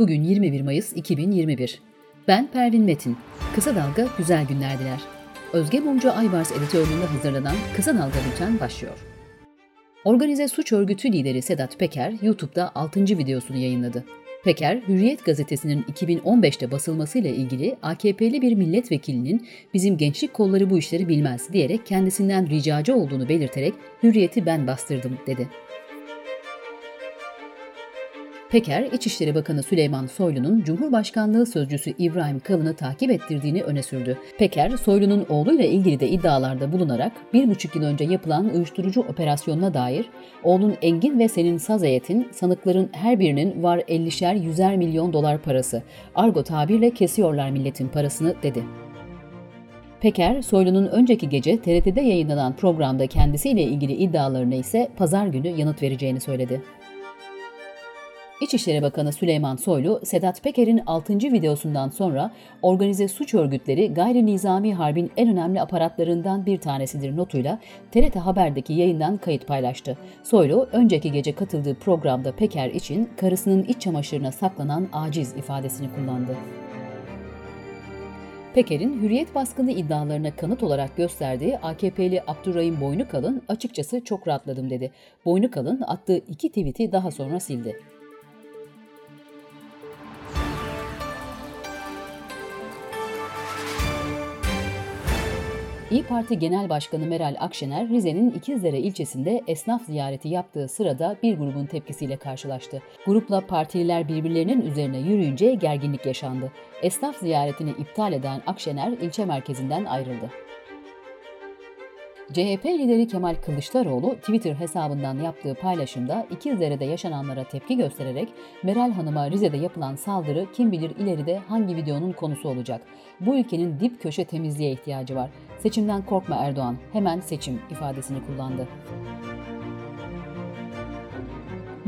Bugün 21 Mayıs 2021. Ben Pervin Metin. Kısa Dalga güzel günler diler. Özge Mumcu Aybars editörlüğünde hazırlanan Kısa Dalga Bülten başlıyor. Organize suç örgütü lideri Sedat Peker YouTube'da 6. videosunu yayınladı. Peker, Hürriyet gazetesinin 2015'te basılmasıyla ilgili AKP'li bir milletvekilinin bizim gençlik kolları bu işleri bilmez diyerek kendisinden ricacı olduğunu belirterek Hürriyet'i ben bastırdım dedi. Peker, İçişleri Bakanı Süleyman Soylu'nun Cumhurbaşkanlığı Sözcüsü İbrahim Kalın'ı takip ettirdiğini öne sürdü. Peker, Soylu'nun oğluyla ilgili de iddialarda bulunarak bir buçuk yıl önce yapılan uyuşturucu operasyonuna dair oğlun Engin ve senin saz heyetin sanıkların her birinin var 50'şer 100'er milyon dolar parası. Argo tabirle kesiyorlar milletin parasını dedi. Peker, Soylu'nun önceki gece TRT'de yayınlanan programda kendisiyle ilgili iddialarına ise pazar günü yanıt vereceğini söyledi. İçişleri Bakanı Süleyman Soylu, Sedat Peker'in 6. videosundan sonra organize suç örgütleri gayri nizami harbin en önemli aparatlarından bir tanesidir notuyla TRT Haber'deki yayından kayıt paylaştı. Soylu, önceki gece katıldığı programda Peker için karısının iç çamaşırına saklanan aciz ifadesini kullandı. Peker'in hürriyet baskını iddialarına kanıt olarak gösterdiği AKP'li Abdurrahim Boynukalın açıkçası çok rahatladım dedi. Boynukalın attığı iki tweet'i daha sonra sildi. İyi Parti Genel Başkanı Meral Akşener, Rize'nin İkizdere ilçesinde esnaf ziyareti yaptığı sırada bir grubun tepkisiyle karşılaştı. Grupla partililer birbirlerinin üzerine yürüyünce gerginlik yaşandı. Esnaf ziyaretini iptal eden Akşener ilçe merkezinden ayrıldı. CHP lideri Kemal Kılıçdaroğlu Twitter hesabından yaptığı paylaşımda İkizdere'de yaşananlara tepki göstererek Meral Hanım'a Rize'de yapılan saldırı kim bilir ileride hangi videonun konusu olacak. Bu ülkenin dip köşe temizliğe ihtiyacı var. Seçimden korkma Erdoğan, hemen seçim ifadesini kullandı.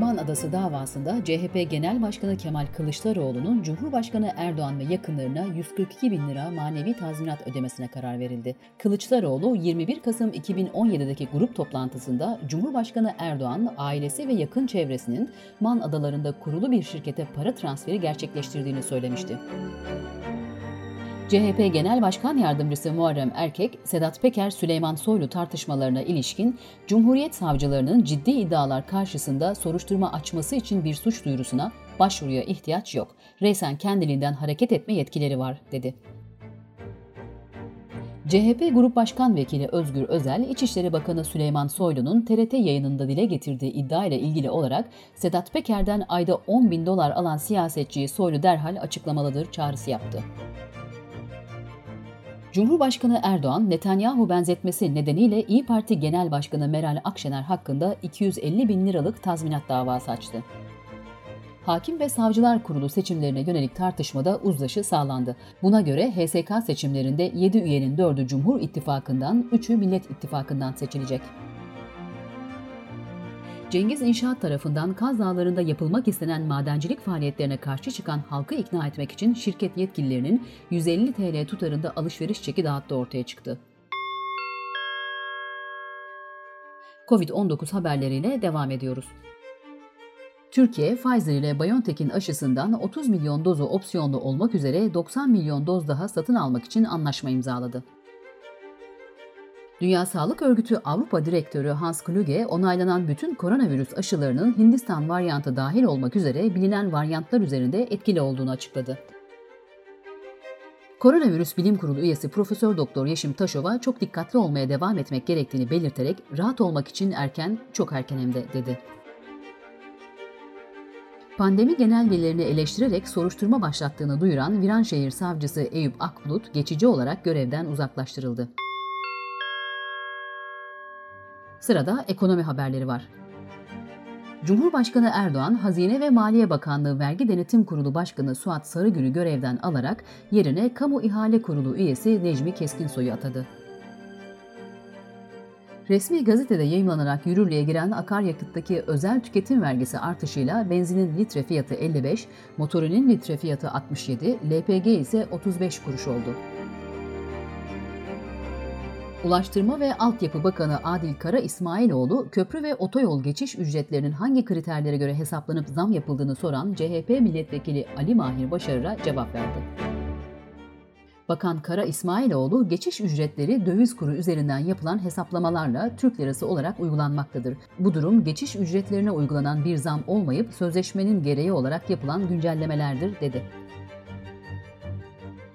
Man Adası davasında CHP Genel Başkanı Kemal Kılıçdaroğlu'nun Cumhurbaşkanı Erdoğan ve yakınlarına 142 bin lira manevi tazminat ödemesine karar verildi. Kılıçdaroğlu 21 Kasım 2017'deki grup toplantısında Cumhurbaşkanı Erdoğan, ailesi ve yakın çevresinin Man Adalarında kurulu bir şirkete para transferi gerçekleştirdiğini söylemişti. CHP Genel Başkan Yardımcısı Muharrem Erkek, Sedat Peker Süleyman Soylu tartışmalarına ilişkin Cumhuriyet savcılarının ciddi iddialar karşısında soruşturma açması için bir suç duyurusuna başvuruya ihtiyaç yok. Reysen kendiliğinden hareket etme yetkileri var, dedi. CHP Grup Başkan Vekili Özgür Özel, İçişleri Bakanı Süleyman Soylu'nun TRT yayınında dile getirdiği iddia ile ilgili olarak Sedat Peker'den ayda 10 bin dolar alan siyasetçiyi Soylu derhal açıklamalıdır çağrısı yaptı. Cumhurbaşkanı Erdoğan, Netanyahu benzetmesi nedeniyle İyi Parti Genel Başkanı Meral Akşener hakkında 250 bin liralık tazminat davası açtı. Hakim ve Savcılar Kurulu seçimlerine yönelik tartışmada uzlaşı sağlandı. Buna göre HSK seçimlerinde 7 üyenin 4'ü Cumhur İttifakı'ndan, 3'ü Millet İttifakı'ndan seçilecek. Cengiz İnşaat tarafından Kaz Dağları'nda yapılmak istenen madencilik faaliyetlerine karşı çıkan halkı ikna etmek için şirket yetkililerinin 150 TL tutarında alışveriş çeki dağıttığı ortaya çıktı. Covid-19 haberleriyle devam ediyoruz. Türkiye, Pfizer ile BioNTech'in aşısından 30 milyon dozu opsiyonlu olmak üzere 90 milyon doz daha satın almak için anlaşma imzaladı. Dünya Sağlık Örgütü Avrupa Direktörü Hans Kluge, onaylanan bütün koronavirüs aşılarının Hindistan varyantı dahil olmak üzere bilinen varyantlar üzerinde etkili olduğunu açıkladı. Koronavirüs Bilim Kurulu üyesi Profesör Doktor Yeşim Taşova çok dikkatli olmaya devam etmek gerektiğini belirterek rahat olmak için erken, çok erken hem de dedi. Pandemi genelgelerini eleştirerek soruşturma başlattığını duyuran Viranşehir Savcısı Eyüp Akbulut geçici olarak görevden uzaklaştırıldı. Sırada ekonomi haberleri var. Cumhurbaşkanı Erdoğan, Hazine ve Maliye Bakanlığı Vergi Denetim Kurulu Başkanı Suat Sarıgül'ü görevden alarak yerine Kamu İhale Kurulu üyesi Necmi Keskinsoy'u atadı. Resmi gazetede yayımlanarak yürürlüğe giren akaryakıttaki özel tüketim vergisi artışıyla benzinin litre fiyatı 55, motorinin litre fiyatı 67, LPG ise 35 kuruş oldu. Ulaştırma ve Altyapı Bakanı Adil Kara İsmailoğlu, köprü ve otoyol geçiş ücretlerinin hangi kriterlere göre hesaplanıp zam yapıldığını soran CHP milletvekili Ali Mahir Başarır'a cevap verdi. Bakan Kara İsmailoğlu, geçiş ücretleri döviz kuru üzerinden yapılan hesaplamalarla Türk lirası olarak uygulanmaktadır. Bu durum geçiş ücretlerine uygulanan bir zam olmayıp sözleşmenin gereği olarak yapılan güncellemelerdir, dedi.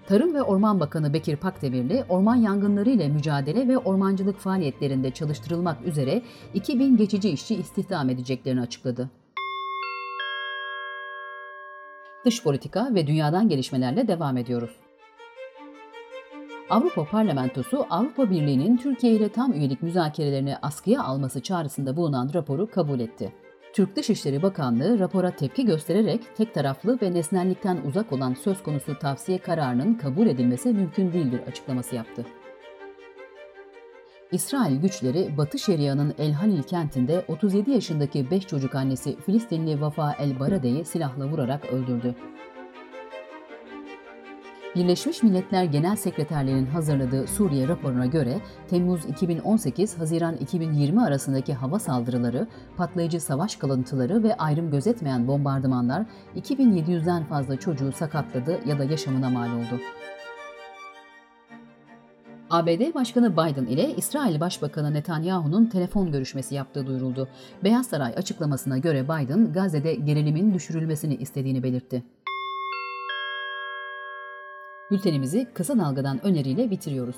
Tarım ve Orman Bakanı Bekir Pakdemirli, orman yangınları ile mücadele ve ormancılık faaliyetlerinde çalıştırılmak üzere 2000 geçici işçi istihdam edeceklerini açıkladı. Dış politika ve dünyadan gelişmelerle devam ediyoruz. Avrupa Parlamentosu Avrupa Birliği'nin Türkiye ile tam üyelik müzakerelerini askıya alması çağrısında bulunan raporu kabul etti. Türk Dışişleri Bakanlığı rapora tepki göstererek tek taraflı ve nesnellikten uzak olan söz konusu tavsiye kararının kabul edilmesi mümkün değildir açıklaması yaptı. İsrail güçleri Batı Şeria'nın El Halil kentinde 37 yaşındaki 5 çocuk annesi Filistinli Vafa El Barade'yi silahla vurarak öldürdü. Birleşmiş Milletler Genel Sekreterliği'nin hazırladığı Suriye raporuna göre Temmuz 2018-Haziran 2020 arasındaki hava saldırıları, patlayıcı savaş kalıntıları ve ayrım gözetmeyen bombardımanlar 2700'den fazla çocuğu sakatladı ya da yaşamına mal oldu. ABD Başkanı Biden ile İsrail Başbakanı Netanyahu'nun telefon görüşmesi yaptığı duyuruldu. Beyaz Saray açıklamasına göre Biden, Gazze'de gerilimin düşürülmesini istediğini belirtti. Bültenimizi kısa dalgadan öneriyle bitiriyoruz.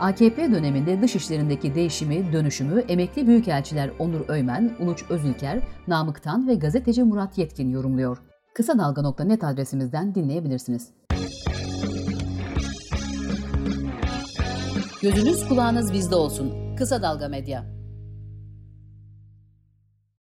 AKP döneminde dışişlerindeki değişimi, dönüşümü emekli büyükelçiler Onur Öymen, Uluç Özülker, Namık Tan ve gazeteci Murat Yetkin yorumluyor. Kısa Dalga.net adresimizden dinleyebilirsiniz. Gözünüz kulağınız bizde olsun. Kısa Dalga Medya.